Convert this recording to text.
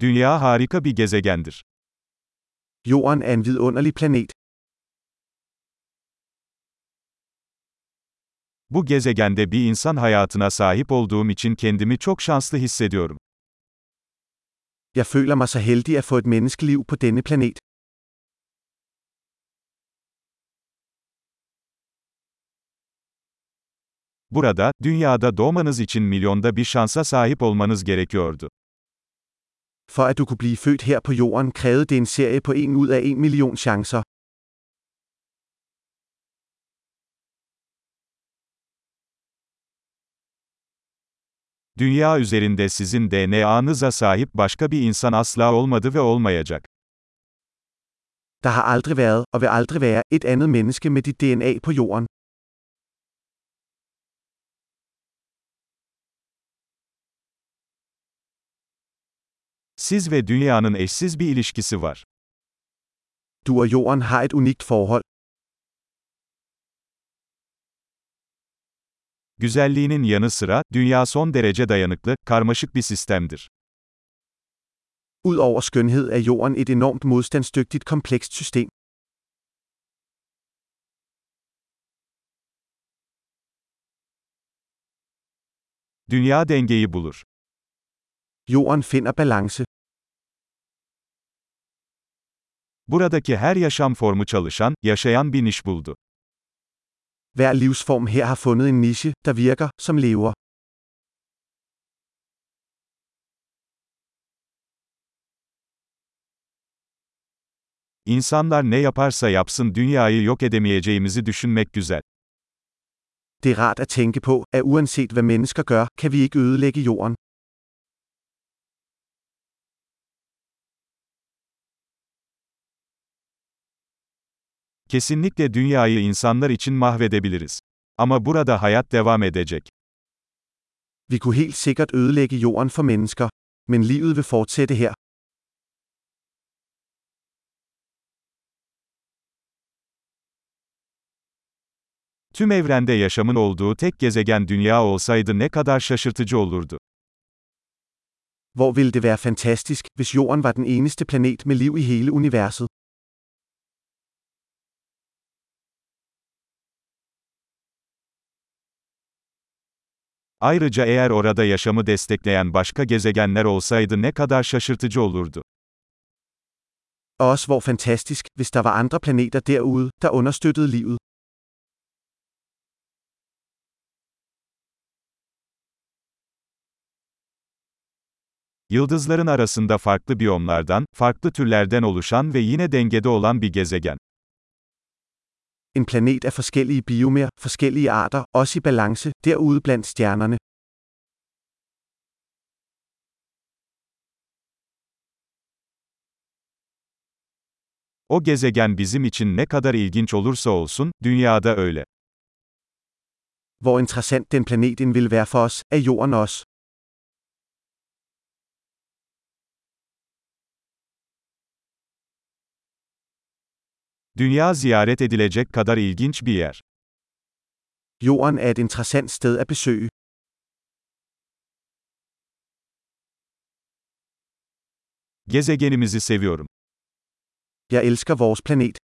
Dünya harika bir gezegendir. Jorden er en vidunderlig planet. Bu gezegende bir insan hayatına sahip olduğum için kendimi çok şanslı hissediyorum. Jeg føler mig så heldig at få et menneskeliv på denne planet. Burada, dünyada doğmanız için milyonda bir şansa sahip olmanız gerekiyordu. For at du kunne blive født her på jorden, krævede det en serie på 1 ud af 1 million chancer. Dünya üzerinde sizin DNA'nıza sahip başka bir insan asla olmadı ve olmayacak. Der har aldrig været, og vil aldrig være, et andet menneske med dit DNA på jorden. Siz ve dünyanın eşsiz bir ilişkisi var. Du og jorden har et unikt forhold. Güzelliğinin yanı sıra, dünya son derece dayanıklı, karmaşık bir sistemdir. Udover skønhed er jorden et enormt modstandsdygtigt komplekst system. Dünya dengeyi bulur. Jorden finder balance. Buradaki her yaşam formu çalışan, yaşayan bir niş buldu. Hver livsform her har fundet en niche, der virker, som lever. İnsanlar ne yaparsa yapsın dünyayı yok edemeyeceğimizi düşünmek güzel. Det er rart at tænke på, at uanset hvad mennesker gør, kan vi ikke ødelægge jorden. Kesinlikle dünyayı insanlar için mahvedebiliriz. Ama burada hayat devam edecek. Vi kunne helt sikkert ødelægge jorden for mennesker. Men livet vil fortsætte her. Tüm evrende yaşamın olduğu tek gezegen dünya olsaydı ne kadar şaşırtıcı olurdu. Hvor ville det være fantastisk, hvis jorden var den eneste planet med liv i hele universet. Ayrıca eğer orada yaşamı destekleyen başka gezegenler olsaydı ne kadar şaşırtıcı olurdu. Og også hvor fantastisk, hvis der var andre planeter derude, der understøttede livet. Yıldızların arasında farklı biyomlardan, farklı türlerden oluşan ve yine dengede olan bir gezegen. En planet af forskellige biomer, forskellige arter, også i balance, derude blandt stjernerne. O gezegen bizim için ne kadar ilginç olursa olsun, dünyada öyle. Hvor interessant den planet end vil være for os, er jorden også. Dünya ziyaret edilecek kadar ilginç bir yer. Jorden er et interessant sted at besøge. Gezegenimizi seviyorum. Jeg elsker vores planet.